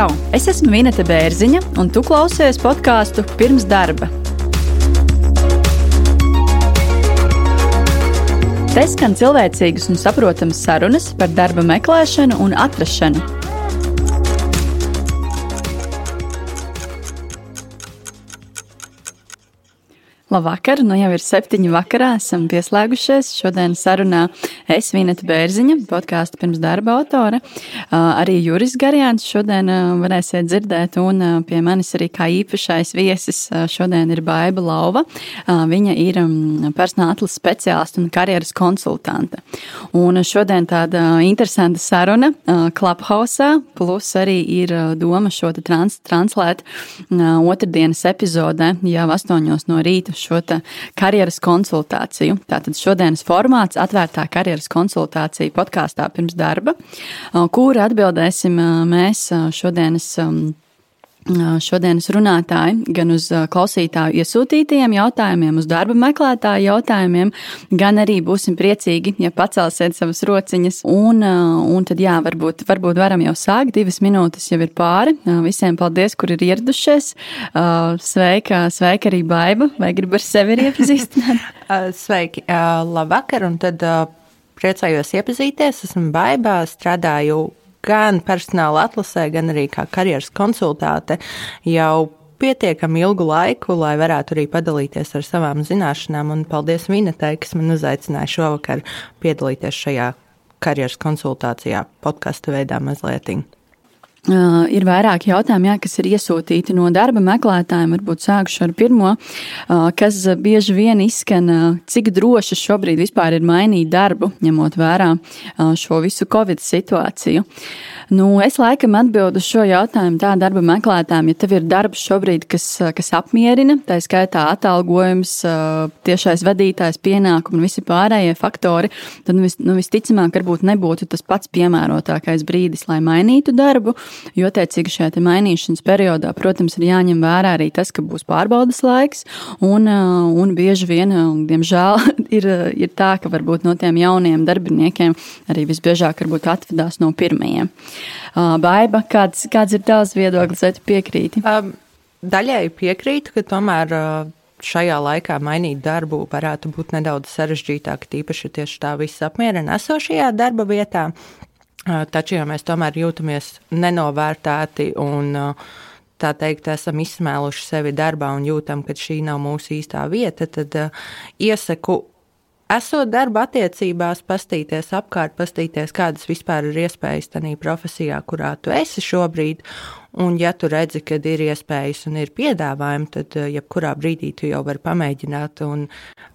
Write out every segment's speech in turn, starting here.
Čau! Es esmu Vineta Bērziņa, un tu klausies podkāstu pirms darba. Te skan cilvēcīgas un saprotamas sarunas par darba meklēšanu un atrašanu Labvakar, nu jau ir septiņi vakarā, esam pieslēgušies. Šodien sarunā es, Vineta Bērziņa, podkāstu pirms darba autore, arī Juris Garjāns šodien varēsiet dzirdēt, un pie manis arī kā īpašais viesis šodien ir Baiba Lauva. Viņa ir personāla atlases speciāliste un karjeras konsultante. Un šodien tāda interesanta saruna Clubhouse, plus arī ir doma šo trans translēt otrdienas epizodē jau astoņos no rīta šo karjeras konsultāciju. Tātad šodienas formāts - atvērtā karjeras konsultācija podkāstā pirms darba, kur atbildēsim mēs šodienas šodienas runātāji gan uz klausītāju iesūtītajiem jautājumiem, uz darba meklētāju jautājumiem, gan arī būsim priecīgi, ja pacelsiet savas rociņas. Un, un tad, jā, varbūt, varbūt varam jau sākt. Divas minūtes jau ir pāri. Visiem paldies, kur ir ieradušies. Sveika, sveika arī Baiba. Vai gribi ar sevi iepazīstināt? Sveiki, labvakar, un tad priecājos iepazīties. Esmu Baiba, strādāju gan personāla atlasē, gan arī kā karjeras konsultāte jau pietiekami ilgu laiku, lai varētu arī padalīties ar savām zināšanām. Un paldies Vinetai, kas man uzaicināja šovakar piedalīties šajā karjeras konsultācijā, podkāstu veidā mazliet. Uh, ir vairāki jautājumi, jā, kas ir iesūtīti no darba meklētājiem. Varbūt sākšu ar pirmo, uh, kas bieži vien izskan, uh, cik droši šobrīd vispār ir mainīt darbu, ņemot vērā šo visu Covid situāciju. Nu, es laikam atbildu šo jautājumu tā darba meklētājiem, ja tev ir darbs šobrīd, kas, kas apmierina, tā skaitā atalgojums, tiešais vadītājs, pienākumi un visi pārējie faktori, tad nu, vis, nu, visticamāk, varbūt nebūtu tas pats piemērotākais brīdis, lai mainītu darbu, jo attiecīgi šajā mainīšanas periodā, protams, ir jāņem vērā arī tas, ka būs pārbaudas laiks, un, un bieži vien, diemžēl, ir, ir tā, ka varbūt no tiem jauniem darbiniekiem arī visbiežāk atvedās no pirmajiem. Baiba, kāds, kāds ir tavs viedoklis, vai tu piekrīti? Um, daļai piekrītu, ka tomēr šajā laikā mainīt darbu varētu būt nedaudz sarežģītāk, tīpaši tieši tā viss apmierina esošajā darba vietā. Taču, ja mēs tomēr jūtamies nenovērtēti un tā teikt, esam izsmēluši sevi darbā un jūtam, ka šī nav mūsu īstā vieta, tad iesaku esot darba attiecībās, pastīties apkārt, pastīties, kādas vispār ir iespējas tajā profesijā, kurā tu esi šobrīd. Un, ja tu redzi, ka ir iespējas un ir piedāvājumi, tad jebkurā brīdī tu jau vari pamēģināt un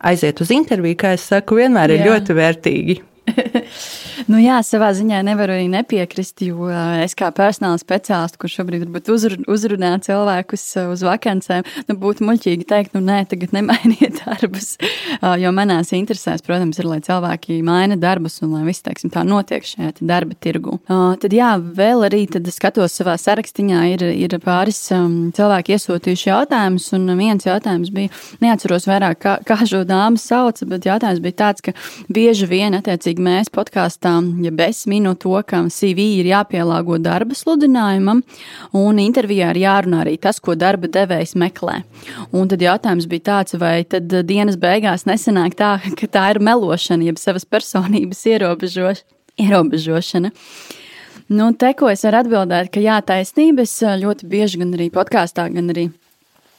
aiziet uz interviju, kā es saku, vienmēr ir Jā. ļoti vērtīgi. nu, jā, savā ziņā nevaru arī nepiekrist, jo es kā personāla speciālists, kurš šobrīd varbūt uzrun, uzrunā cilvēkus uz vakancēm, nu, būtu muļķīgi teikt, nu, nē, tagad nemainiet darbus. Jo manās interesēs, protams, ir, lai cilvēki maina darbus un lai viss, teiksim, tā notiek šajā darba tirgu. Tad, jā, vēl arī skatos savā sarakstiņā, ir, ir pāris cilvēki iesūtījuši jautājumus, un viens jautājums bija, neatceros vairāk, kā, kā šo dāmu sauca, bet jautājums bija tāds, ka bieži vien attiecīgi mēs podkāstā, ja es minu to, ka CV ir jāpielāgo darba sludinājumam, un intervijā ir jārunā arī tas, ko darba devējs meklē. Un tad jautājums bija tāds, vai tad dienas beigās nesanāk tā, ka tā ir melošana, jeb savas personības ierobežoš ierobežošana. Nu, te, ko es varu atbildēt, ka jā, taisnība. Es ļoti bieži gan arī podkāstā, gan arī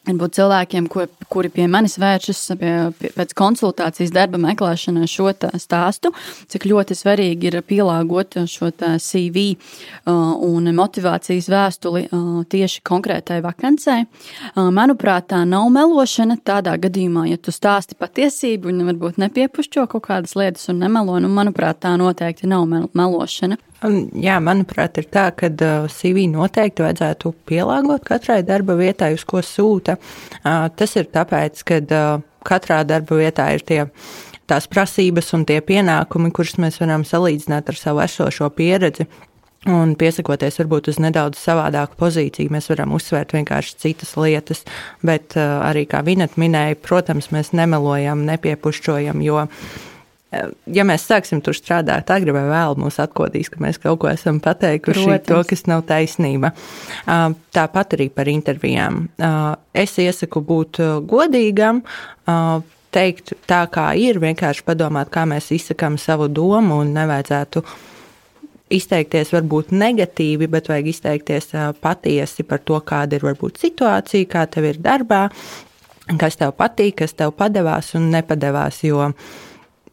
Varbūt cilvēkiem, kur, kuri pie manis vēršas pie, pie, pēc konsultācijas darba meklēšanā šo stāstu, cik ļoti svarīgi ir pielāgot šo CV uh, un motivācijas vēstuli uh, tieši konkrētai vakancei. Uh, manuprāt, tā nav melošana tādā gadījumā, ja tu stāsti patiesību un varbūt nepiepušķo kaut kādas lietas un nemelo, nu, manuprāt, tā noteikti nav melošana. Jā, manuprāt, ir tā, ka CV noteikti vajadzētu pielāgot katrai darba vietai, uz ko sūta. Tas ir tāpēc, ka katrā darba vietā ir tie tās prasības un tie pienākumi, kurus mēs varam salīdzināt ar savu esošo pieredzi. Un piesakoties varbūt uz nedaudz savādāku pozīciju, mēs varam uzsvērt vienkārši citas lietas, bet uh, arī, kā Vineta minēja, protams, mēs nemelojam, nepiepušķojam, jo ja mēs sāksim tur strādāt, agri vai vēl mūs atkodīs, ka mēs kaut ko esam pateikuši, Protams. to, kas nav taisnība. Tāpat arī par intervijām. Es iesaku būt godīgam, teikt tā, kā ir, vienkārši padomāt, kā mēs izsakām savu domu un nevajadzētu izteikties varbūt negatīvi, bet vajag izteikties patiesi par to, kāda ir varbūt situācija, kā tev ir darbā, kas tev patīk, kas tev padevās un nepadevās. Jo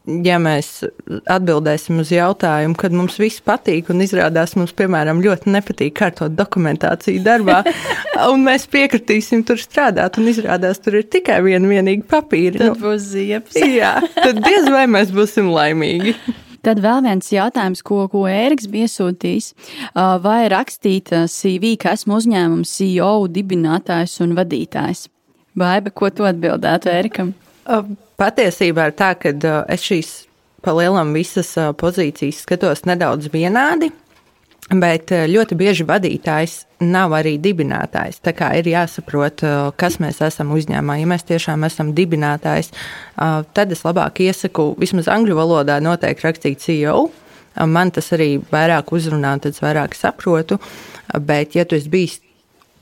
ja mēs atbildēsim uz jautājumu, kad mums viss patīk, un izrādās mums, piemēram, ļoti nepatīk kārtot dokumentāciju darbā, un mēs piekritīsim tur strādāt, un izrādās tur ir tikai viena vienīga papīra. Tad nu, būs ziepes. jā, tad diez vai mēs būsim laimīgi. Tad vēl viens jautājums, ko, ko Ēriks bija iesūtījis. Vai rakstīt CV, ka esmu uzņēmuma CEO, dibinātājs un vadītājs? Vai, ko tu atbildētu Ērikam? Patiesībā ir tā, ka es šīs palielam visas pozīcijas skatos nedaudz vienādi. Bet ļoti bieži vadītājs nav arī dibinātājs. Tā kā ir jāsaprot, kas mēs esam uzņēmumā. Ja mēs tiešām esam dibinātājs, tad es labāk iesaku vismaz angļu valodā noteikti rakstīt CEO. Man tas arī vairāk uzrunā, tad es vairāk saprotu. Bet, ja tu esi bijis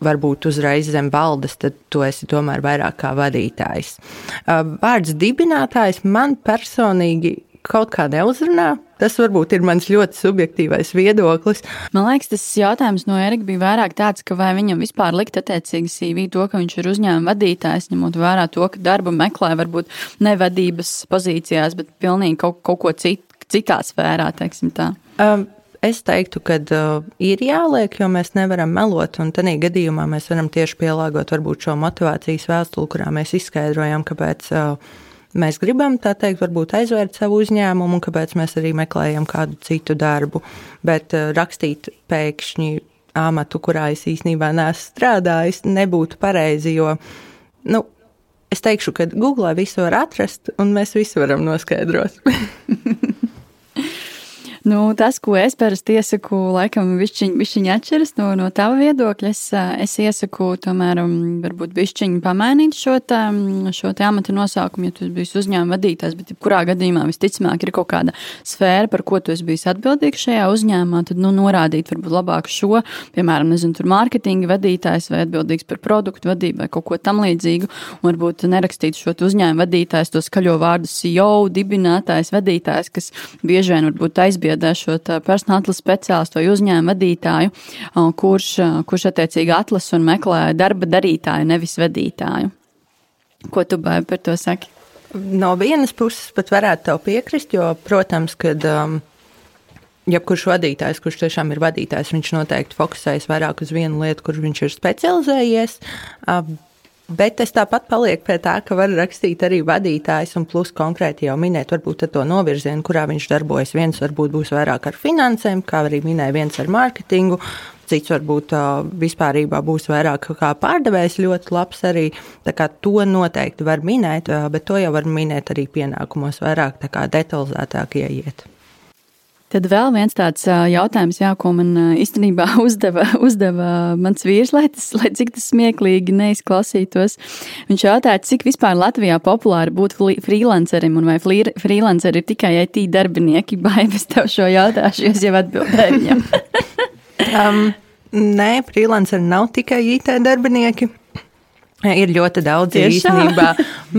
varbūt uzreiz zem valdes, tad tu esi tomēr vairāk kā vadītājs. Vārds dibinātājs man personīgi kaut kā neuzrunā. Tas varbūt ir mans ļoti subjektīvais viedoklis. Man liekas, tas jautājums no Erika bija vairāk tāds, ka vai viņam vispār likt attiecīgi CV to, ka viņš ir uzņēmuma vadītājs, ņemot vērā to, ka darbu meklē varbūt ne vadības pozīcijās, bet pilnīgi kaut, kaut ko citu, citā sfērā, teiksim tā. Um, Es teiktu, ka uh, ir jāliek, jo mēs nevaram melot. Un tādā gadījumā mēs varam tieši pielāgot varbūt šo motivācijas vēstuli, kurā mēs izskaidrojam, kāpēc uh, mēs gribam tā teikt, varbūt aizvērt savu uzņēmumu un kāpēc mēs arī meklējam kādu citu darbu. Bet uh, rakstīt pēkšņi amatu, kurā es īstenībā neesmu strādājis, nebūtu pareizi, jo, nu, es teikšu, ka Google visu var atrast un mēs visu varam noskaidrot. Nu, tas, ko es parasti iesaku, laikam, višķiņ, višķiņ atšķiras no, no tava viedokļa. Es, es iesaku, tomēr, um, varbūt višķiņ pamainīt šo, tā, šo tā amata nosaukumu, ja tu biji uzņēmuma vadītājs, bet kurā gadījumā visticamāk ir kaut kāda sfēra, par ko tu esi bijis atbildīgs šajā uzņēmumā, tad, nu, norādīt varbūt labāk šo, piemēram, nezinu, tur mārketinga vadītājs vai atbildīgs par produktu vadību vai kaut ko tam līdzīgu, un varbūt nerakstīt šo uzņēmuma vadītājs, to skaļo vārdu CEO, dibinātājs, vadītājs, kas bieži vien varbūt aizbiedz apspriedē šo personāla atlases speciālistu vai uzņēmumu vadītāju, kurš, kurš attiecīgi atlasa un meklē darba darītāju, nevis vadītāju. Ko tu par to saki? No vienas puses pat varētu tev piekrist, jo, protams, kad um, jebkurš vadītājs, kurš tiešām ir vadītājs, viņš noteikti fokusējas vairāk uz vienu lietu, kur viņš ir specializējies. Um, Bet es tāpat palieku pie tā, ka var rakstīt arī vadītājs, un plus konkrēti jau minēt, varbūt to novirzienu, kurā viņš darbojas. Viens varbūt būs vairāk ar finansēm, kā arī minēja, viens ar mārketingu, cits varbūt vispārībā būs vairāk kā pārdevējs, ļoti labs arī. To noteikti var minēt, bet to jau var minēt arī pienākumos vairāk, detalizētāk ieiet. Tad vēl viens tāds jautājums, jā, ko man īstenībā uzdeva, uzdeva mans vīrs, lai, tas, lai cik tas smieklīgi neizklausītos. Viņš jautāja, cik vispār Latvijā populāri būt freelancerim un vai freelanceri ir tikai IT darbinieki. Baigas tev šo jautāšu, jo es jau atbildēju viņam. um, nē, freelanceri nav tikai IT darbinieki. Ir ļoti daudz īstenībā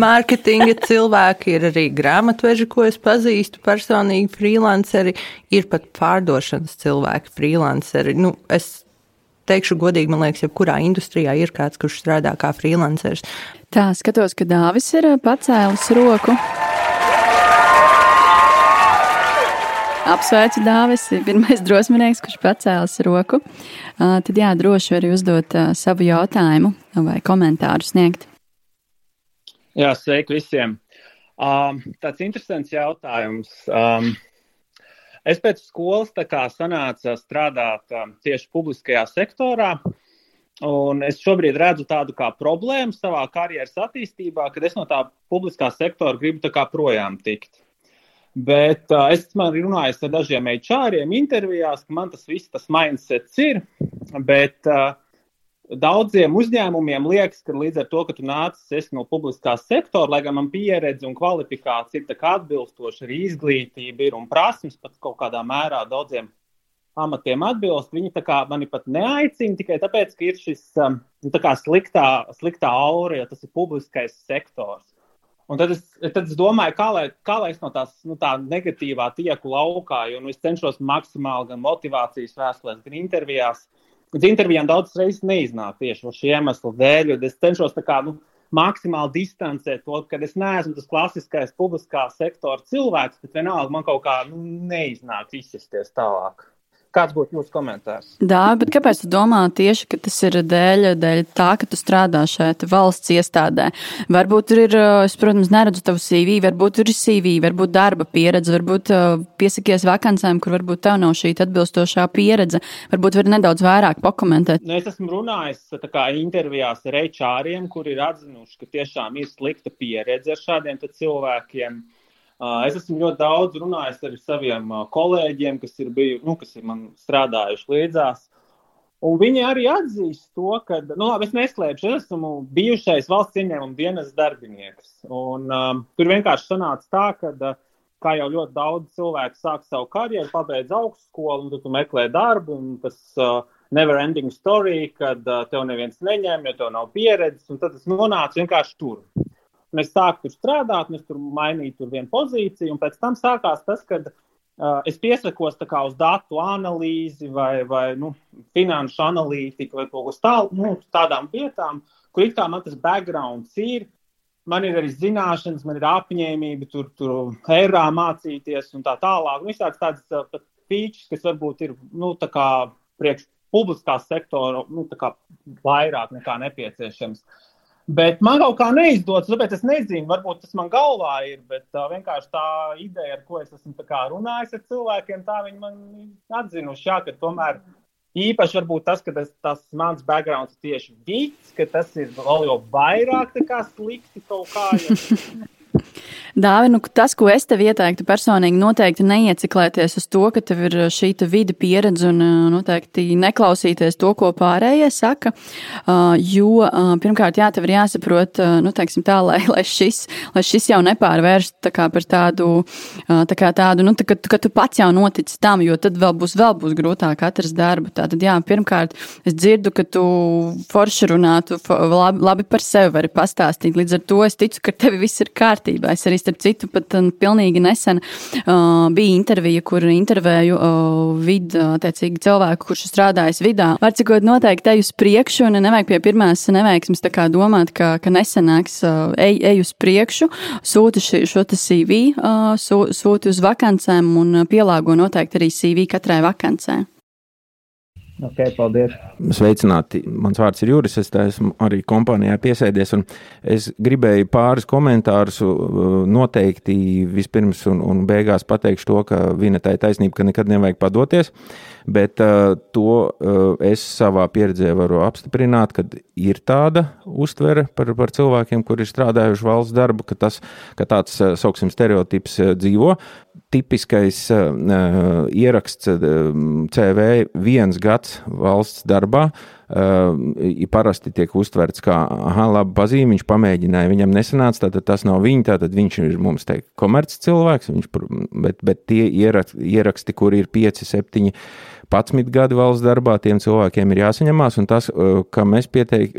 mārketinga cilvēki, ir arī grāmatveži, ko es pazīstu personīgi, freelanceri, ir pat pārdošanas cilvēki, freelanceri. Nu, es teikšu godīgi, man liekas, jebkurā industrijā ir kāds, kurš strādā kā freelanceris. Tā, skatos, ka Dāvis ir eh, pacēlis roku. Apsveicu Dāvis, pirmais drosminieks, kurš pacēlis roku. Tad jā, droši arī uzdot savu jautājumu vai komentāru sniegt. Jā, sveiki visiem. Um, tāds interesants jautājums. Um, es pēc skolas sanācu strādāt um, tieši publiskajā sektorā. Un es šobrīd redzu tādu kā problēmu savā karjeras attīstībā, kad es no tā publiskā sektora gribu projām tikt. Bet uh, es runājis ar dažiem HR-iem intervijās, ka man tas viss, tas mindsets ir, bet uh, daudziem uzņēmumiem liekas, ka līdz ar to, ka tu nācis no publiskā sektora, lai gan man pieredze un kvalifikācija ir atbilstoša, arī izglītība ir un prasmes pat kaut kādā mērā daudziem amatiem atbilst, viņi mani pat neaicina tikai tāpēc, ka ir šis um, sliktā, sliktā aura, ja tas ir publiskais sektors. Un tad es, tad es domāju, kā lai, kā lai es no tās nu, tā negatīvā tieku laukā, jo nu, es cenšos maksimāli gan motivācijas vēstulēs, gan intervijās. Uz intervijām daudzas reizes neiznāk tieši šī iemesla dēļ, jo es cenšos kā, nu, maksimāli distancēt to, ka es neesmu tas klasiskais publiskā sektora cilvēks, bet vienalga man kaut kā nu, neiznāk izsisties tālāk. Kāds būtu jūsu komentārs? Jā, bet kāpēc tu domā tieši, ka tas ir dēļ, dēļ tā, ka tu strādā šeit valsts iestādē? Varbūt tur ir, es, protams, neredzu tavu CV, varbūt tur ir CV, varbūt darba pieredze, varbūt piesakies vakancēm, kur varbūt tev nav šī atbilstošā pieredze. Varbūt var nedaudz vairāk pakomentēt. Nu, es esmu runājis kā, intervijās ar HR-iem, kuri ir atzinuši, ka tiešām ir slikta pieredze ar šādiem cilvēkiem. Es esmu ļoti daudz runājis ar saviem kolēģiem, kas ir, biju, nu, kas ir man strādājuši līdzās. Un viņi arī atzīst to, ka, nu, labi, es neslēpšu, es esmu bijušais valsts ieņēmuma dienas darbinieks. Un, um, tur vienkārši sanāca tā, ka, uh, kā jau ļoti daudz cilvēku sāk savu karjeru, pabeidz augstskolu, un tad tu meklē darbu, un tas uh, never ending story, kad uh, tev neviens neņem, jo tev nav pieredzes, un tad es nonācu vienkārši tur. Es sāku tur strādāt, es tur mainīju tur vienu pozīciju, un pēc tam sākās tas, kad uh, es piesakos uz datu analīzi vai, vai nu, finanšu analītiku vai kaut kas tādu, nu, tādām vietām, kur it kā man tas backgrounds ir. Man ir arī zināšanas, man ir apņēmība tur, tur eirā mācīties un tā tālāk. Un visāds tādas uh, features, kas varbūt ir, nu, priekš publiskā sektora, nu, vairāk nekā nepieciešams. Uh, Bet man kaut kā neizdodas, tāpēc es nezinu, varbūt tas man galvā ir. Bet uh, vienkārši tā ideja, ar ko es esmu runājis ar cilvēkiem, tā viņi man atzinuši, jā, ka tomēr īpaši varbūt tas, ka tas, tas mans backgrounds ir tieši vīts, ka tas ir vēl jau vairāk slikti kaut kā. Ja. Dāvi, nu, tas, ko es tev ieteiktu personīgi, noteikti neieciklēties uz to, ka tev ir šī te vidi pieredze un noteikti neklausīties to, ko pārējie saka. Jo, pirmkārt, jā, tev ir jāsaprot, nu, teiksim tā, lai, lai, šis, lai šis jau nepārvērst tā kā par tādu, tā kā tādu, nu, tā, ka, ka tu pats jau notici tam, jo tad vēl būs, vēl būs grūtāk atrast darbu. Tātad, jā, pirmkārt, es dzirdu, ka tu forši runātu, labi, labi par sevi vari pastāstīt. Līdz ar to es ticu, ka tev viss ir kārtībā. Es arī starp citu, pat um, pilnīgi nesen uh, bija intervija, kur intervēju uh, vidu, attiecīgi cilvēku, kurš strādājas vidā. Var cikot noteikti ej uz priekšu un nevajag pie pirmās neveiksmes tā kā domāt, ka, ka nesenāks uh, ej, ej uz priekšu, sūti ši, šo CV, uh, sūti uz vakancēm un pielāgo noteikti arī CV katrai vakancē. Okay, paldies. Sveicināti. Mans vārds ir Juris. Es esmu arī kompānijā piesēdies. Es gribēju pāris komentārus uh, noteikti vispirms un, un beigās pateikšu to, ka Vinetai taisnība, ka nekad nevajag padoties. Bet uh, to uh, es savā pieredzē varu apstiprināt, ka ir tāda uztvere par, par cilvēkiem, kuri ir strādājuši valsts darbu, ka, tas, ka tāds, uh, sauksim, stereotips uh, dzīvo tipiskais uh, ieraksts uh, CV viens gads valsts darbā. Uh, parasti tiek uztverts kā, ah, labi, pazīme, viņš pamēģināja, viņam nesanāca, tad tas nav viņa, tad viņš ir mums teikt komerci cilvēks, viņš, bet, bet tie ieraksti, kur ir 5, 7, 11 gadi valsts darbā, tiem cilvēkiem ir jāsaņemās, un tas, kam es pieteik,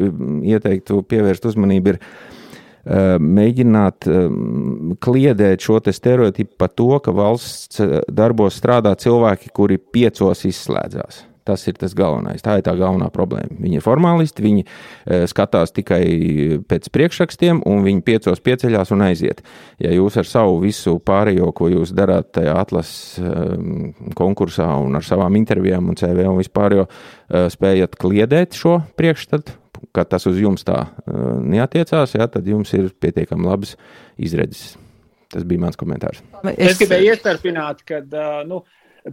ieteiktu pievērst uzmanību, ir Eh, mēģināt eh, kliedēt šo te stereotipu par to, ka valsts eh, darbos strādā cilvēki, kuri piecos izslēdzās. Tas ir tas galvenais. Tā ir tā galvenā problēma. Viņi ir formālisti, viņi skatās tikai pēc priekšrakstiem, un viņi piecos pieceļās un aiziet. Ja jūs ar savu visu pārējo, ko jūs darāt tajā atlases konkursā un ar savām intervijām un CV un vispārējo, spējat kliedēt šo priekšstatu, ka tas uz jums tā uh, neatiecās, jā, tad jums ir pietiekami labas izredzes. Tas bija mans komentārs. Es, es gribēju iestarpināt, ka, uh, nu,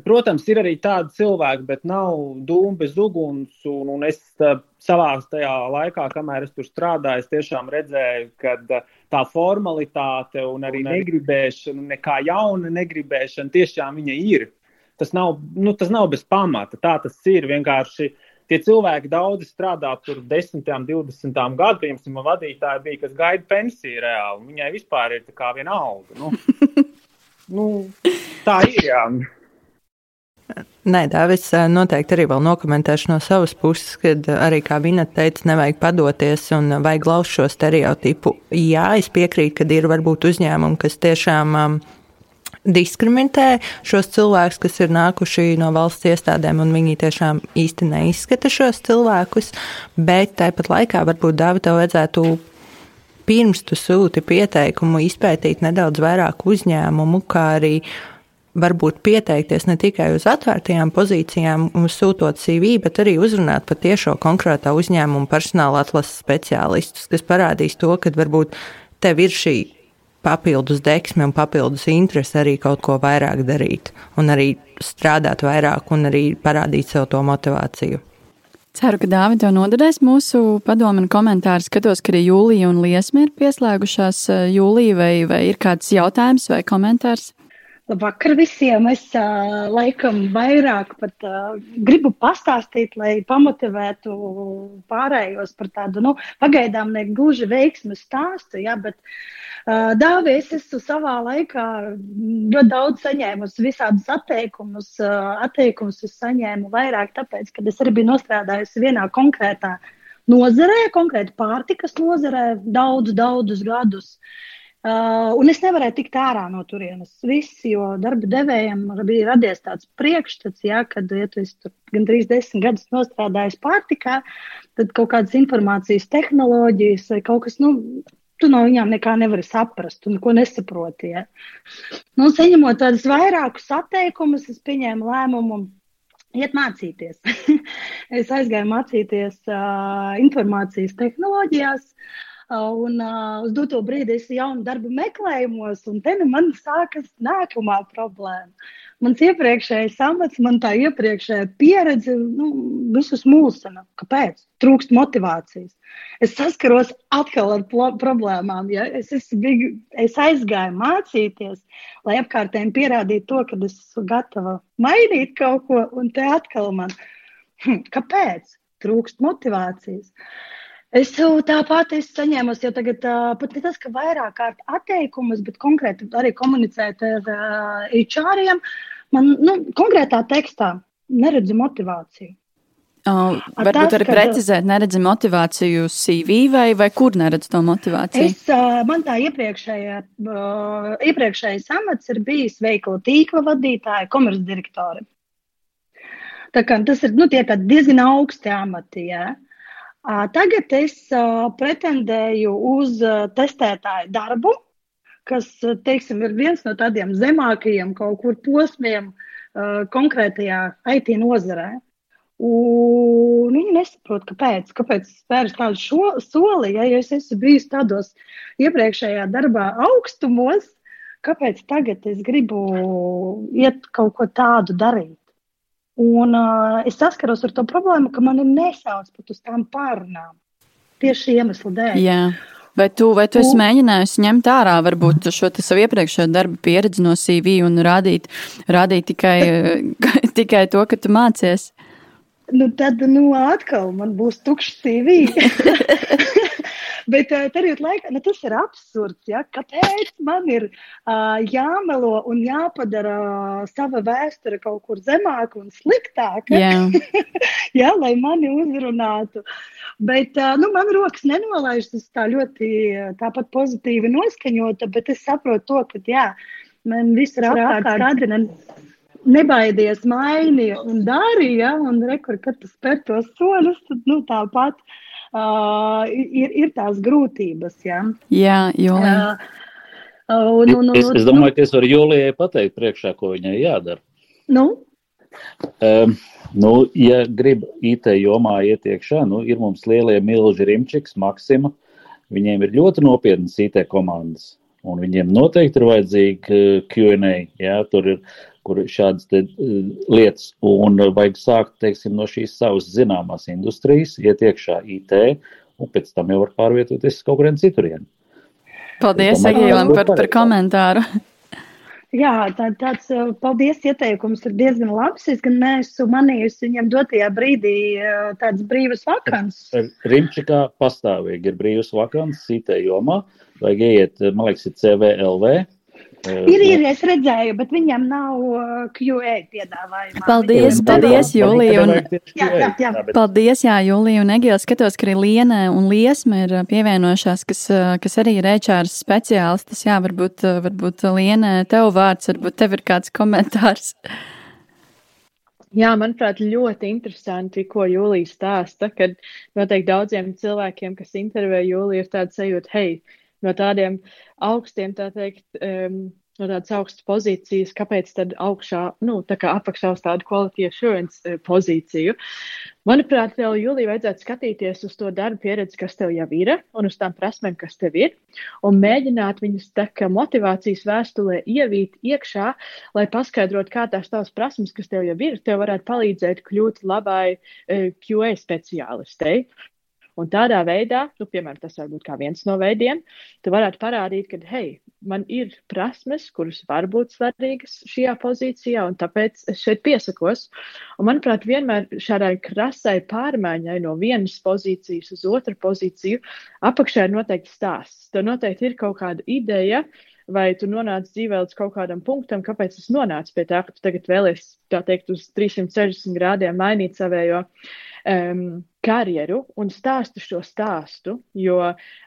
protams, ir arī tādi cilvēki, bet nav dūmu bez uguns. Un, un es uh, savā tajā laikā, kamēr es tur strādāju, es tiešām redzēju, ka tā formalitāte un arī negribēšana, nekā jauna negribēšana, tiešām viņa ir. Tas nav, nu, tas nav bez pamata. Tā tas ir vienkārši. Tie cilvēki daudzi strādā tur 10, 20 gadu, piemēram, vadītāji bija, kas gaida pensiju reāli. Viņai vispār ir tā kā viena alga. Nu, nu, tā ir, jā. Nē, Dāvis noteikti arī vēl nokomentēšu no savas puses, kad arī, kā Vina teica, nevajag padoties un vajag laust šo stereotipu. Jā, es piekrītu, ka ir varbūt uzņēmumi, kas tiešām um, diskriminē šos cilvēkus, kas ir nākuši no valsts iestādēm, un viņi tiešām īsti neizskata šos cilvēkus. Bet tāpat laikā varbūt Dāvida tev vajadzētu pirms tu sūti pieteikumu izpētīt nedaudz vairāk uzņēmumu, kā arī varbūt pieteikties ne tikai uz atvērtajām pozīcijām, sūtot CV, bet arī uzrunāt par tiešo konkrētā uzņēmuma personāla atlases speciālistus, kas parādīs to, ka varbūt tev ir šī papildus deksmi un papildus interesi arī kaut ko vairāk darīt, un arī strādāt vairāk, un arī parādīt sev to motivāciju. Ceru, ka Dāvida jau noderēs mūsu padomu un komentāru. Skatos, ka arī Jūlija un Liesma ir pieslēgušās. Jūlija, vai, vai ir kāds jautājums vai komentārs? Labvakar visiem! Es uh, laikam vairāk pat uh, gribu pastāstīt, lai pamotivētu pārējos par tādu, nu, pagaidām ne gluži veiksmu stāstu, ja, bet uh, Dāvi, es savā laikā ļoti daudz saņēmusi visādus atteikumus. Atteikumus es saņēmu vairāk tāpēc, ka es arī biju nostrādājusi vienā konkrētā nozarē, konkrēti pārtikas nozarē, daudzus, daudzus gadus. Uh, un es nevarēju tikt ārā no turienes. Visi, jo darba devējiem bija radies tāds priekšstats, ja, kad ja tu esi gandrīz desmit gadus strādājis pārtikā, tad kaut kādas informācijas tehnoloģijas vai kaut kas, nu, tu no viņām nekā nevari saprast, tu neko nesaproti. Ja? Nu, saņemot tādus vairākus atteikumus, es pieņēmu lēmumu iet mācīties. es aizgāju mācīties uh, informācijas tehnoloģijās. Uh, un uh, uz doto brīdi es jaunu darbu meklējumos, un te nu man sākas nākamā problēma. Mans iepriekšējais amats, man tā iepriekšējā pieredze, nu, visus mulsina. Kāpēc? Trūkst motivācijas. Es saskaros atkal ar problēmām. Ja? Es, es, biju, es aizgāju mācīties, lai apkārtējiem pierādītu to, ka es esmu gatava mainīt kaut ko, un te atkal man. Hm, kāpēc? Trūkst motivācijas. Es jau tāpat esmu saņēmusi, jau tagad pat ne tas, ka vairāk kārt atteikumus, bet konkrēti arī komunicēt ar uh, HR-iem. Uh, man nu, konkrētā tekstā neredzu motivāciju. Oh, varbūt tas, arī precizēt, neredzi motivāciju CV vai, vai kur neredz to motivāciju? Es, man tā iepriekšējā, iepriekšējais amats ir bijis veikala tīkla vadītāja, komercdirektori. Tā kā tas ir, nu, tie tādi diezgan augsti amati, jā. Tagad es pretendēju uz testētāju darbu, kas, teiksim, ir viens no tādiem zemākajiem kaut kur posmiem uh, konkrētajā IT nozarē. Un viņi nesaprot, kāpēc, kāpēc spērs tādu šo, soli, ja, ja es esmu bijis tādos iepriekšējā darbā augstumos, kāpēc tagad es gribu iet kaut ko tādu darīt. Un uh, es saskaros ar to problēmu, ka mani nesauc pat uz tām pārunām. Tieši iemeslu dēļ. Yeah. Vai tu, vai tu esi mēģinājusi ņemt ārā varbūt šo savu iepriekšējo darbu pieredzi no CV un rādīt, rādīt tikai, tikai to, ka tu mācies? Nu, tad, nu, atkal man būs tukšs CV. Bet uh, tajā laikā nu, tas ir absurds. Ja? Kāpēc man ir uh, jāmelo un jāpadara uh, sava vēsture kaut kur zemāka un sliktāka, yeah. ja? lai mani uzrunātu? Bet uh, nu, man rokas nenolaižas, tas tā ļoti tāpat pozitīvi noskaņota, bet es saprotu to, ka jā, man viss ir apkārt nebaidies, mainīja un darīja, un rekur, kad tu spēr tos soļus, tad nu, tāpat uh, ir, ir tās grūtības. Ja? Jā, jo. Uh, un, un, un, es, es domāju, ka es varu Jūlijai pateikt priekšā, ko viņai jādara. Nu? Um, nu, ja grib IT jomā iet iekšā, nu, ir mums lielie milži Rimčiks, Maksima. Viņiem ir ļoti nopietnas IT komandas. Un viņiem noteikti ir vajadzīga QA. Jā, tur ir kur šādas te, uh, lietas, un vajag sākt teiksim, no šīs savas zināmās industrijas, iet iekšā IT, un pēc tam jau var pārvietoties kaut kurien citurien. Paldies, Egīlam, par, par komentāru. Jā, tā, tāds paldies ieteikums ir diezgan labs. Es gan neesmu manījusi viņam dotajā brīdī tādas brīvas vakances. Rimčikā pastāvīgi ir brīvas vakances IT jomā. Vajag iet, man liekas, ir CVLV Ir, ir, es redzēju, bet viņam nav QA piedāvājuma. Paldies, paldies, Jūlija. Un... Jā, jā, jā. Paldies, jā, Jūlija un Egils. Skatos, ka arī Lienē un Liesma ir pievienojušās, kas, kas arī ir ēčāras speciālistas. Jā, varbūt, varbūt Lienē tev vārds, varbūt tev ir kāds komentārs. Jā, manuprāt, ļoti interesanti, ko Jūlija stāsta, kad noteikti daudziem cilvēkiem, kas intervē Jūliju, ir tāda sajūta, hei, no tādiem augstiem, tā teikt, um, no tādas augstas pozīcijas, kāpēc tad augšā, nu, tā kā apakšā uz tādu quality assurance uh, pozīciju. Manuprāt, tev, Julija, vajadzētu skatīties uz to darbu pieredzi, kas tev jau ir, un uz tām prasmēm, kas tev ir, un mēģināt viņus tā kā motivācijas vēstulē ievīt iekšā, lai paskaidrotu, kā tās tavas prasmes, kas tev jau ir, tev varētu palīdzēt kļūt labai uh, QA speciālistei. Un tādā veidā, nu, piemēram, tas var būt viens no veidiem, tu varētu parādīt, ka, hei, man ir prasmes, kuras var būt svarīgas šajā pozīcijā, un tāpēc es šeit piesakos. Un, manuprāt, vienmēr šādai krasai pārmaiņai no vienas pozīcijas uz otru pozīciju apakšā ir noteikti stāsts. Tev noteikti ir kaut kāda ideja, vai tu nonāc dzīvē līdz kaut kādam punktam, kāpēc es nonācu pie tā, ka tu tagad vēlies, tā teikt, uz 360 grādiem mainīt savējo um, karjeru un stāstu šo stāstu. Jo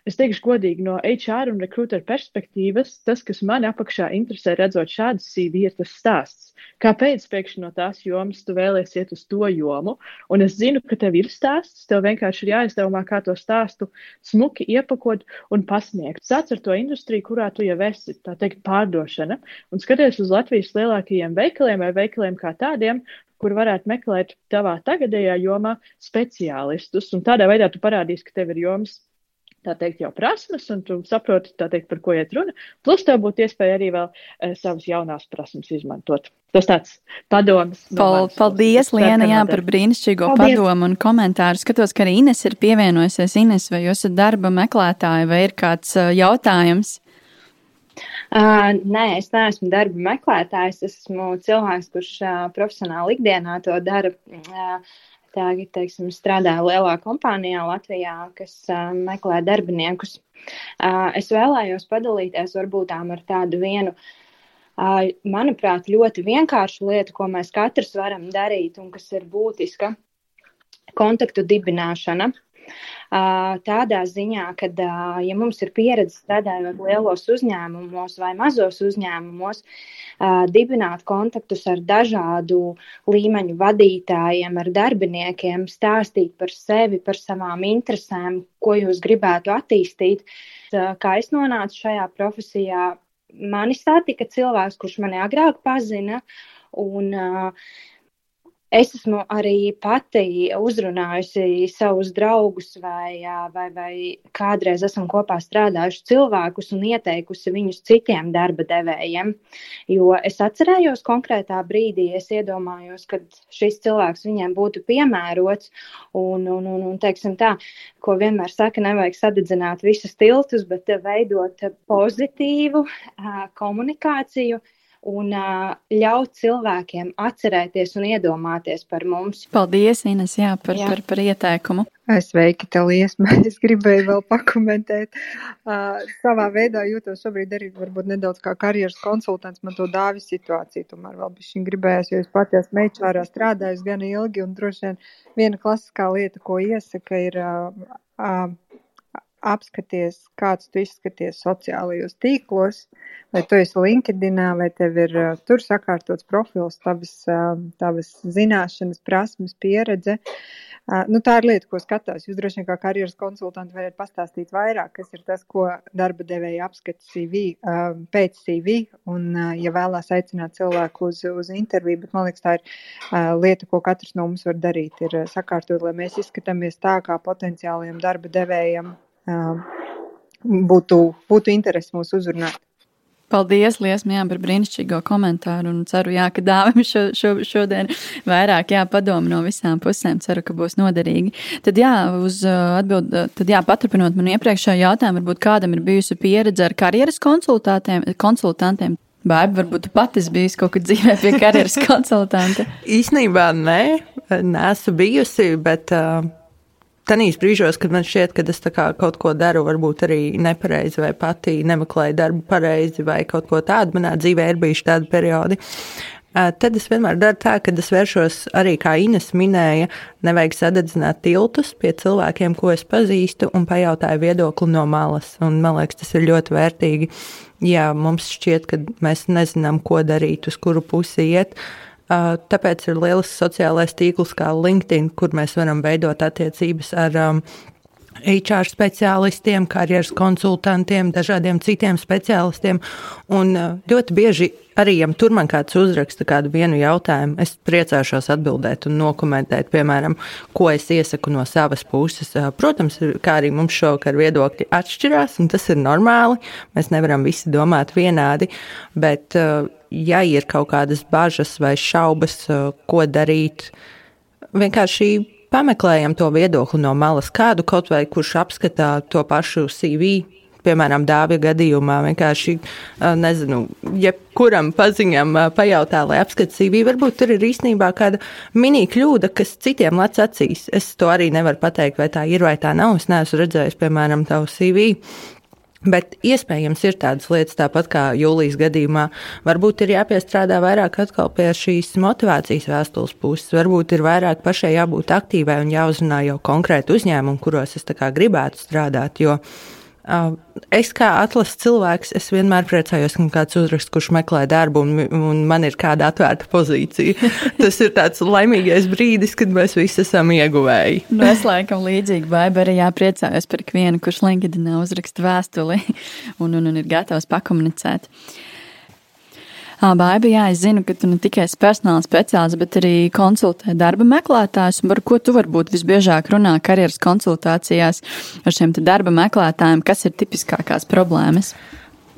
es teikšu, godīgi, no HR un rekruteru perspektīvas, tas, kas man apakšā interesē, redzot šādu CV, ir tas stāsts. Kāpēc pēkšņi no tās jomas tu vēlēsies iet uz to jomu? Un es zinu, ka tev ir stāsts, tev vienkārši ir jāizdomā, kā to stāstu smuki iepakot un pasniegt. Sāc ar to industriju, kurā tu jau esi, tā teikt, pārdošana, un skaties uz Latvijas lielākajiem veikaliem vai veikaliem kā tādiem, kur varētu meklēt tavā tagadējā jomā speciālistus. Un tādā veidā tu parādīsi, ka tev ir jomas tā teikt, jau prasmes, un tu saproti, teikt, par ko iet runa. Plus, tev būtu iespēja arī vēl e, savas jaunās prasmes izmantot. Tas tāds padoms. Pal, paldies, Liena, jā, par brīnišķīgo paldies. padomu un komentāru. Skatos, ka arī Ines ir pievienojusies. Ines, vai jūs esat darba meklētāja, vai ir kāds uh, jautājums? Uh, nē, es neesmu darba meklētājs. Es esmu cilvēks, kurš uh, profesionāli ikdienā to dara. Uh, Tagad, teiksim, strādāju lielā kompānijā Latvijā, kas uh, meklē darbiniekus. Uh, es vēlējos padalīties varbūt ar tādu vienu, uh, manuprāt, ļoti vienkāršu lietu, ko mēs katrs varam darīt un kas ir būtiska - kontaktu dibināšana. Tādā ziņā, ka, ja mums ir pieredze strādājot lielos uzņēmumos vai mazos uzņēmumos, dibināt kontaktus ar dažādu līmeņu vadītājiem, ar darbiniekiem, stāstīt par sevi, par savām interesēm, ko jūs gribētu attīstīt. Kā es nonācu šajā profesijā, mani satika cilvēks, kurš mani agrāk pazina. Un, uh, Es esmu arī pati uzrunājusi savus draugus vai, vai, vai kādreiz esam kopā strādājuši cilvēkus un ieteikusi viņus citiem darba devējiem. Jo es atcerējos konkrētā brīdī, es iedomājos, ka šis cilvēks viņiem būtu piemērots un, un, un, un teiksim tā, ko vienmēr saka, nevajag sadedzināt visus tiltus, bet veidot pozitīvu komunikāciju un uh, ļaut cilvēkiem atcerēties un iedomāties par mums. Paldies, Ines, jā, par, jā. par, par ieteikumu. Sveiki, Liesma. Es gribēju vēl pakomentēt. Uh, savā veidā jūtos šobrīd arī varbūt nedaudz kā karjeras konsultants. Man to dāvi situācija tomēr vēl bišķiņ gribējās, jo es pati esmu meičārā strādājusi gan ilgi un droši vien viena klasiskā lieta, ko iesaka, ir uh, uh, apskaties, kāds tu izskaties sociālajos tīklos, vai tu esi LinkedInā, vai tev ir uh, tur sakārtots profils, tavas, uh, tavas zināšanas, prasmes, pieredze. Uh, nu, tā ir lieta, ko skatās. Jūs droši vien kā karjeras konsultanti varat pastāstīt vairāk, kas ir tas, ko darba devēja apskata CV, pēc CV, un, ja vēlās aicināt cilvēku uz, uz interviju, bet man liekas, tā ir lieta, ko katrs no mums var darīt, ir sakārtot, lai mēs izskatāmies tā, kā potenciāliem darba devējiem būtu, būtu interesi mūs uzrunāt. Paldies, Liesma, jā, par brīnišķīgo komentāru un ceru, jā, ka dāvim šo, šo, šodien vairāk jāpadomu no visām pusēm. Ceru, ka būs noderīgi. Tad, jā, uz atbild, tad, jā, paturpinot manu iepriekšējo jautājumu, varbūt kādam ir bijusi pieredze ar karjeras konsultantiem, Baiba, varbūt tu pati bijis kaut kad dzīvē pie karjeras konsultanta? Īsnībā nē, neesmu bijusi, bet uh, Tanīs brīžos, kad man šķiet, ka es kaut ko daru, varbūt arī nepareizi, vai pati nemeklēju darbu pareizi, vai kaut ko tādu manā dzīvē ir bijuši tādi periodi. Tad es vienmēr daru tā, ka es vēršos arī, kā Ines minēja, nevajag sadedzināt tiltus pie cilvēkiem, ko es pazīstu, un pajautāju viedokli no malas. Un, man liekas, tas ir ļoti vērtīgi. Jā, mums šķiet, ka mēs nezinām, ko darīt, uz kuru pusi iet. Tāpēc ir liels sociālais tīkls kā LinkedIn, kur mēs varam veidot attiecības ar um, HR speciālistiem, karjeras konsultantiem, dažādiem citiem speciālistiem. Un uh, ļoti bieži arī, ja tur man kāds uzraksta kādu vienu jautājumu, es priecāšos atbildēt un dokumentēt, piemēram, ko es iesaku no savas puses. Uh, protams, kā arī mums šovakar viedokļi atšķirās, un tas ir normāli. Mēs nevaram visi domāt vienādi, bet uh, ja ir kaut kādas bažas vai šaubas, ko darīt, vienkārši pameklējam to viedokli no malas, kādu kaut vai kurš apskatā to pašu CV. Piemēram, dāvja gadījumā vienkārši, nezinu, jebkuram paziņam pajautā, lai apskatītu CV. Varbūt tur ir īstenībā kāda mini kļūda, kas citiem lec acīs. Es to arī nevaru pateikt, vai tā ir vai tā nav. Es neesmu redzējis, piemēram, tavu CV. Bet iespējams ir tādas lietas, tāpat kā jūlijas gadījumā. Varbūt ir jāpiestrādā vairāk pie šīs motivācijas vēstules puses. Varbūt ir vairāk pašai jābūt aktīvai un jāuzrunā jau konkrēti uzņēmumi, kuros es gribētu strādāt. Jo Es kā atlases cilvēks, es vienmēr priecājos, ka kāds uzrakst, kurš meklē darbu, un, un man ir kāda atvērta pozīcija. Tas ir tāds laimīgais brīdis, kad mēs visi esam ieguvēji. Nu, es laikam līdzīgi baidu arī jāpriecājos par ikvienu, kurš LinkedIn uzraksta vēstuli un, un, un ir gatavs pakomunicēt. Uh, Baiba, jā, es zinu, ka tu ne tikai esi personāla speciālists, bet arī konsultē darba meklētājus. Par ko tu varbūt visbiežāk runā karjeras konsultācijās ar šiem darba meklētājiem? Kas ir tipiskākās problēmas?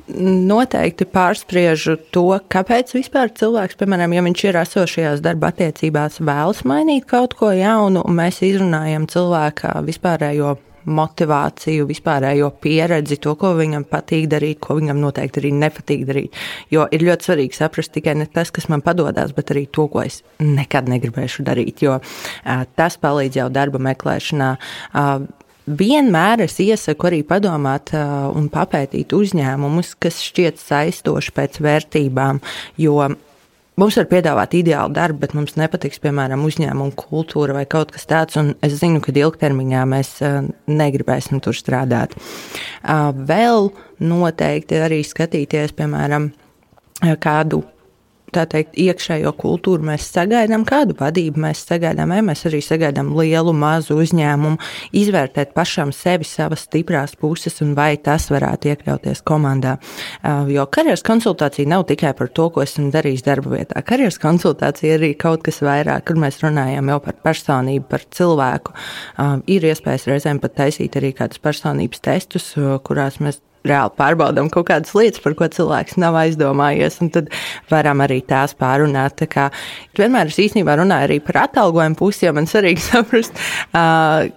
noteikti pārspriežu to, kāpēc vispār cilvēks, piemēram, ja viņš ir esošajās darba attiecībās, vēlas mainīt kaut ko jaunu, un mēs izrunājam cilvēka vispārējo motivāciju, vispārējo pieredzi, to, ko viņam patīk darīt, ko viņam noteikti arī nepatīk darīt. Jo ir ļoti svarīgi saprast tikai ne tas, kas man padodas, bet arī to, ko es nekad negribēšu darīt. Jo tas palīdz jau darba meklēšanā. Vienmēr es iesaku arī padomāt un papētīt uzņēmumus, kas šķiet saistoši pēc vērtībām, jo Mums var piedāvāt ideālu darbu, bet mums nepatiks, piemēram, uzņēmuma kultūra vai kaut kas tāds. Es zinu, ka ilgtermiņā mēs eh, negribēsim tur strādāt. Vēl noteikti arī skatīties, piemēram, kādu tā teikt, iekšējo kultūru mēs sagaidām, kādu vadību mēs sagaidām, vai mēs arī sagaidām lielu, mazu uzņēmumu, izvērtēt pašam sevi, savas stiprās puses un vai tas varētu iekļauties komandā. Jo karjeras konsultācija nav tikai par to, ko esmu darījis darba vietā. Karjeras konsultācija arī kaut kas vairāk, kur mēs runājam jau par personību, par cilvēku. Ir iespējas reizēm pat taisīt arī kādus personības testus, kurās mēs reāli pārbaudām kaut kādas lietas, par ko cilvēks nav aizdomājies, un tad varam arī tās pārunāt. Tā kā vienmēr es īstenībā runāju arī par atalgojumu pusi, jo man svarīgi saprast. Uh,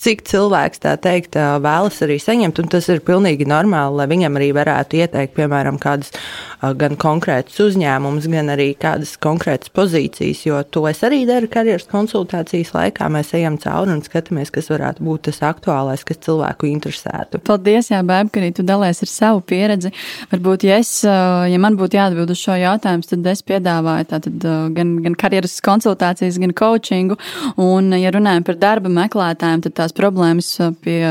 cik cilvēks tā teikt vēlas arī saņemt, un tas ir pilnīgi normāli, lai viņam arī varētu ieteikt, piemēram, kādas gan konkrētas uzņēmumus, gan arī kādas konkrētas pozīcijas, jo to es arī daru karjeras konsultācijas laikā. Mēs ejam cauri un skatāmies, kas varētu būt tas aktuālais, kas cilvēku interesētu. Paldies, Jā, Bēb, ka arī tu dalies ar savu pieredzi. Varbūt, ja, es, ja man būtu jāatbild uz šo jautājumu, tad es piedāvāju tātad, gan, gan karjeras konsultācijas, gan coachingu. Un, ja runājam par darba meklētājiem, tad tās problēmas, pie,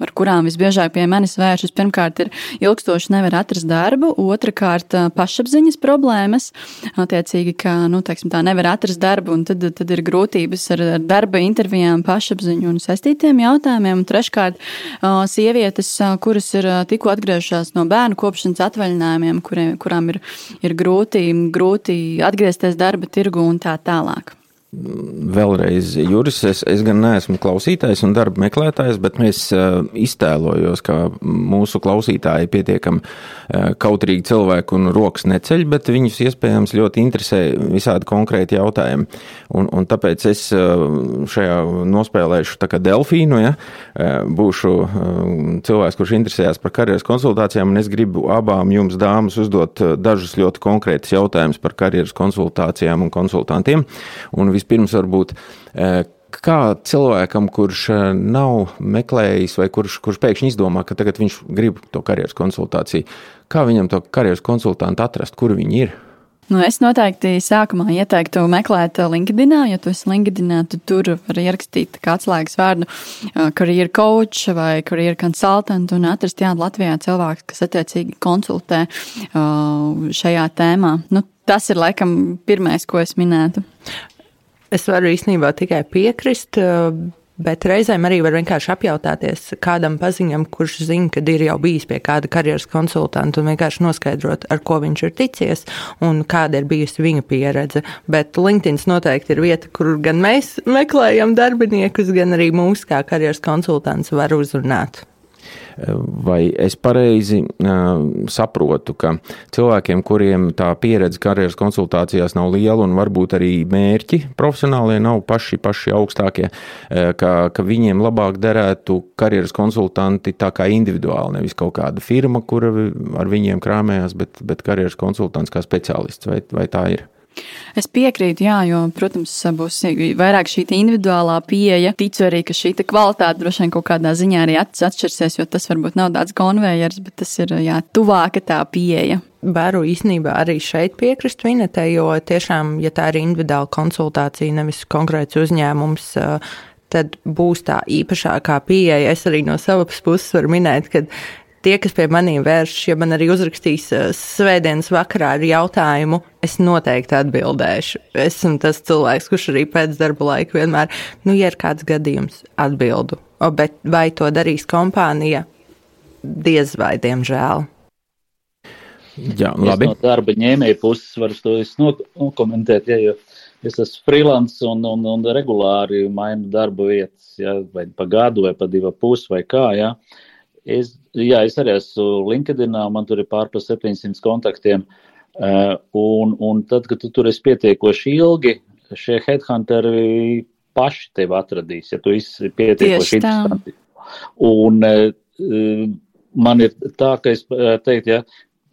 ar kurām visbiežāk pie manis vēršas, pirmkārt ir ilgstoši nevar atrast darbu, otrkārt pašapziņas problēmas, attiecīgi, ka nu, teiksim, tā nevar atrast darbu, un tad, tad ir grūtības ar, ar darba intervijām, pašapziņu un saistītiem jautājumiem. Un treškārt, sievietes, kuras ir tikko atgriežušās no bērnu kopšanas atvaļinājumiem, kuriem, kurām ir, ir grūti, grūti atgriezties darba tirgu un tā tālāk. Vēlreiz, Juris, es, es gan neesmu klausītājs un darba meklētājs, bet es uh, iztēlojos, ka mūsu klausītāji pietiekami uh, kautrīgi cilvēki un rokas neceļ, bet viņus iespējams ļoti interesē visādi konkrēti jautājumi. Un, un tāpēc es uh, šajā nospēlēšu tā kā delfīnu, ja, būšu cilvēks, kurš interesējās par karjeras konsultācijām, un es gribu abām jums dāmas uzdot dažus ļoti konkrētus jautājumus par karjeras konsultācijām un konsultantiem. Un vispirms varbūt. E, kā cilvēkam, kurš e, nav meklējis, vai kurš, kurš pēkšņi izdomā, ka tagad viņš grib to karjeras konsultāciju, kā viņam to karjeras konsultantu atrast, kur viņi ir? Nu, es noteikti sākumā ieteiktu meklēt LinkedIn, ja tu esi LinkedIn, tad tur var ierakstīt atslēgas vārdu karjeras coach vai karjeras consultant un atrast jā, Latvijā cilvēku, kas attiecīgi konsultē šajā tēmā. Nu, tas ir laikam pirmais, ko es minētu. Es varu īstenībā tikai piekrist. Bet reizēm arī var vienkārši apjautāties kādam paziņam, kurš zina, ka ir jau bijis pie kāda karjeras konsultanta, un vienkārši noskaidrot, ar ko viņš ir ticies un kāda ir bijusi viņa pieredze. Bet LinkedIn noteikti ir vieta, kur gan mēs meklējam darbiniekus, gan arī mūsu kā karjeras konsultants var uzrunāt. Vai es pareizi saprotu, ka cilvēkiem, kuriem tā pieredze karjeras konsultācijās nav liela un varbūt arī mērķi profesionālie nav paši, paši augstākie, ka, ka viņiem labāk derētu karjeras konsultanti tā kā individuāli, nevis kaut kāda firma, kura ar viņiem krāmējās, bet, bet karjeras konsultants kā speciālists, vai, vai tā ir? Es piekrītu, jā, jo, protams, būs vairāk šī individuālā pieeja. Ticu arī, ka šī kvalitāte droši vien kaut kādā ziņā arī atšķirsies, jo tas varbūt nav tāds konvejers, bet tas ir jā, tuvāka tā pieeja. Varu īstenībā arī šeit piekrist Vinetē, jo tiešām, ja tā ir individuāla konsultācija, nevis konkrēts uzņēmums, tad būs tā īpašākā pieeja. Es arī no savas puses varu minēt, ka tie, kas pie maniem vēršas, ja man arī uzrakstīs eh, svētdienas vakarā ar jautājumu, es noteikti atbildēšu. Esmu tas cilvēks, kurš arī pēc darba laika vienmēr, nu, ja ir kāds gadījums, atbildu. O, bet vai to darīs kompānija? Diez vai, diemžēl. Jā, labi. Es no darba ņēmēja puses varu to nokomentēt, ja, jo es esmu freelance un, un, un regulāri mainu darba vietas, ja, vai pa gadu, vai pa divu pusi, vai kā. Ja. Es, jā, es arī esmu LinkedIn, man tur ir pārpa 700 kontaktiem. Uh, un, un tad, kad tu tur esi pietiekoši ilgi, šie headhunteri paši tevi atradīs, ja tu esi pietiekoši interesanti. Un uh, man ir tā, ka es teiktu, ja,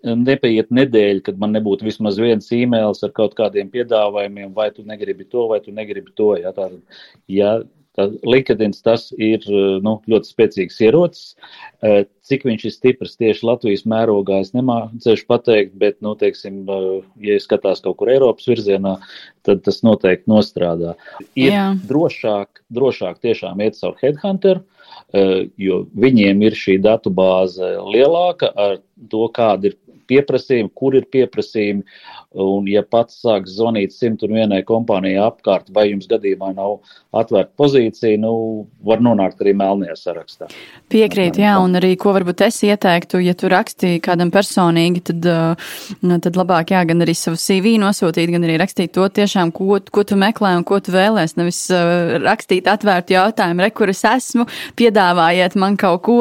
nepaiet nedēļa, kad man nebūtu vismaz viens e-mails ar kaut kādiem piedāvājumiem, vai tu negribi to, vai tu negribi to. Ja, tā, ja LinkedIn tas ir nu, ļoti spēcīgs ierocis. Eh, cik viņš ir stiprs tieši Latvijas mērogā, es nemācīšu pateikt, bet, nu, teiksim, eh, ja skatās kaut kur Eiropas virzienā, tad tas noteikti nostrādā. Ir Jā. drošāk, drošāk tiešām iet caur headhunteru, eh, jo viņiem ir šī datu bāze lielāka ar to, kāda ir pieprasījumi, kur ir pieprasījumi, Un, ja pats sāk zvanīt 101 kompānijai apkārt, vai jums gadījumā nav atvērta pozīcija, nu, var nonākt arī melnajā sarakstā. Piekrīt, jā, un arī, ko varbūt es ieteiktu, ja tu rakstīji kādam personīgi, tad, nu, tad labāk, jā, gan arī savu CV nosūtīt, gan arī rakstīt to tiešām, ko, ko tu meklē un ko tu vēlēs, nevis uh, rakstīt atvērtu jautājumu, re, kur es esmu, piedāvājiet man kaut ko.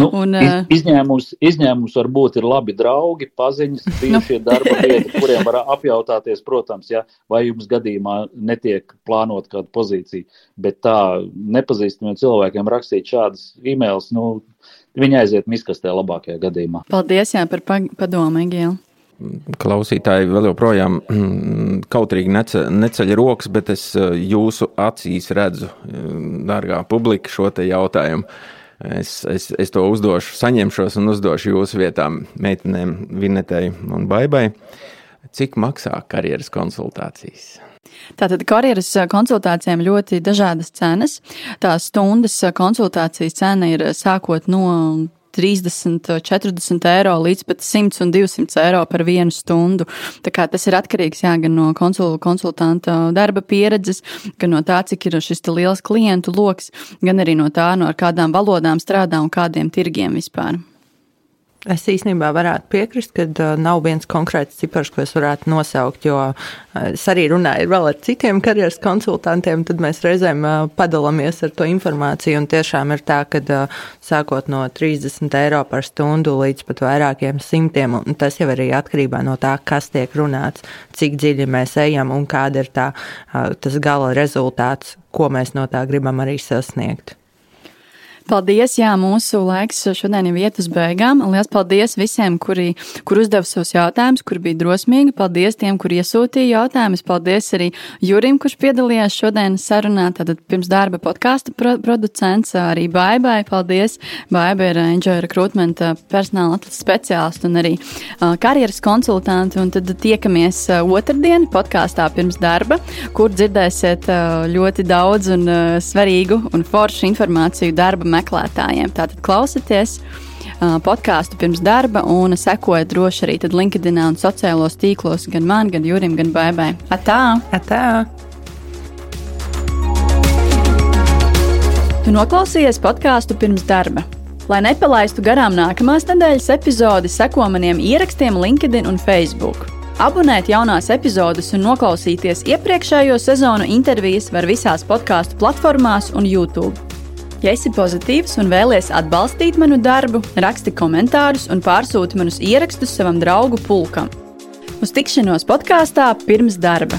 nu, un, uh, izņēmums, izņēmums varbūt ir labi draugi, paziņas, bijušie nu. darba kuriem kuriem var apjautāties, protams, ja, vai jums gadījumā netiek plānot kāda pozīcija, bet tā nepazīstamiem cilvēkiem rakstīt šādas e-mails, nu, viņi aiziet miskastē labākajā gadījumā. Paldies jā, par padomu, Egīla klausītāji vēl joprojām kautrīgi neceļ, neceļ rokas, bet es eh, jūsu acīs redzu, eh, dārgā publika, šo jautājumu. Es, es, es to uzdošu, saņemšos un uzdošu jūsu vietām meitenēm Vinetei un Baibai. Cik maksā karjeras konsultācijas? Tātad karjeras konsultācijām ļoti dažādas cenas. Tās stundas konsultācijas cena ir sākot no 30, 40 eiro līdz pat 100 un 200 eiro par vienu stundu. Tas ir atkarīgs jā, gan no konsul, konsultanta darba pieredzes, gan no tā, cik ir šis liels klientu lokus, gan arī no tā, no kādām valodām strādā un kādiem tirgiem vispār. Es īstenībā varētu piekrist, ka uh, nav viens konkrēts cipars, ko es varētu nosaukt, jo uh, es arī runāju vēl ar citiem karjeras konsultantiem, tad mēs reizēm uh, padalāmies ar to informāciju. Un tiešām ir tā, ka sākot no 30 eiro par stundu līdz pat vairākiem simtiem, un tas jau arī atkarībā no tā, kas tiek runāts, cik dziļi mēs ejam un kāda ir tā, tas gala rezultāts, ko mēs no tā gribam arī sasniegt. Paldies! Jā, mūsu laiks šodien ir iet uz beigām. Lielas paldies visiem, kuri, kur uzdeva savus jautājumus, kur bija drosmīgi. Paldies tiem, kur iesūtīja jautājumus. Paldies arī Jurim, kurš piedalījās šodienas sarunā. Tātad pirms darba podkāstu pro producents arī Baibai. Paldies! Baiba ir Enjoy Recruitment personāla atlases speciālists un arī uh, karjeras konsultanti. Un tad tiekamies uh, otrdien podkāstā pirms darba, kur dzirdēsiet uh, ļoti daudz un uh, svarīgu un foršu informāciju darba meklētājiem. Tātad klausieties! podkāstu pirms darba un sekojiet droši arī LinkedIn un sociālos tīklos gan man, gan Jurim, gan Baibai. Atā! Atā. Tu noklausījies podkāstu pirms darba. Lai nepalaistu garām nākamās nedēļas epizodi, seko maniem ierakstiem LinkedIn un Facebook. Abonēt jaunās epizodes un noklausīties iepriekšējo sezonu intervijas var visās podkāstu platformās un YouTube. Ja esi pozitīvs un vēlies atbalstīt manu darbu, raksti komentārus un pārsūti manus ierakstus savam draugu pulkam. Uz tikšanos podkāstā pirms darba!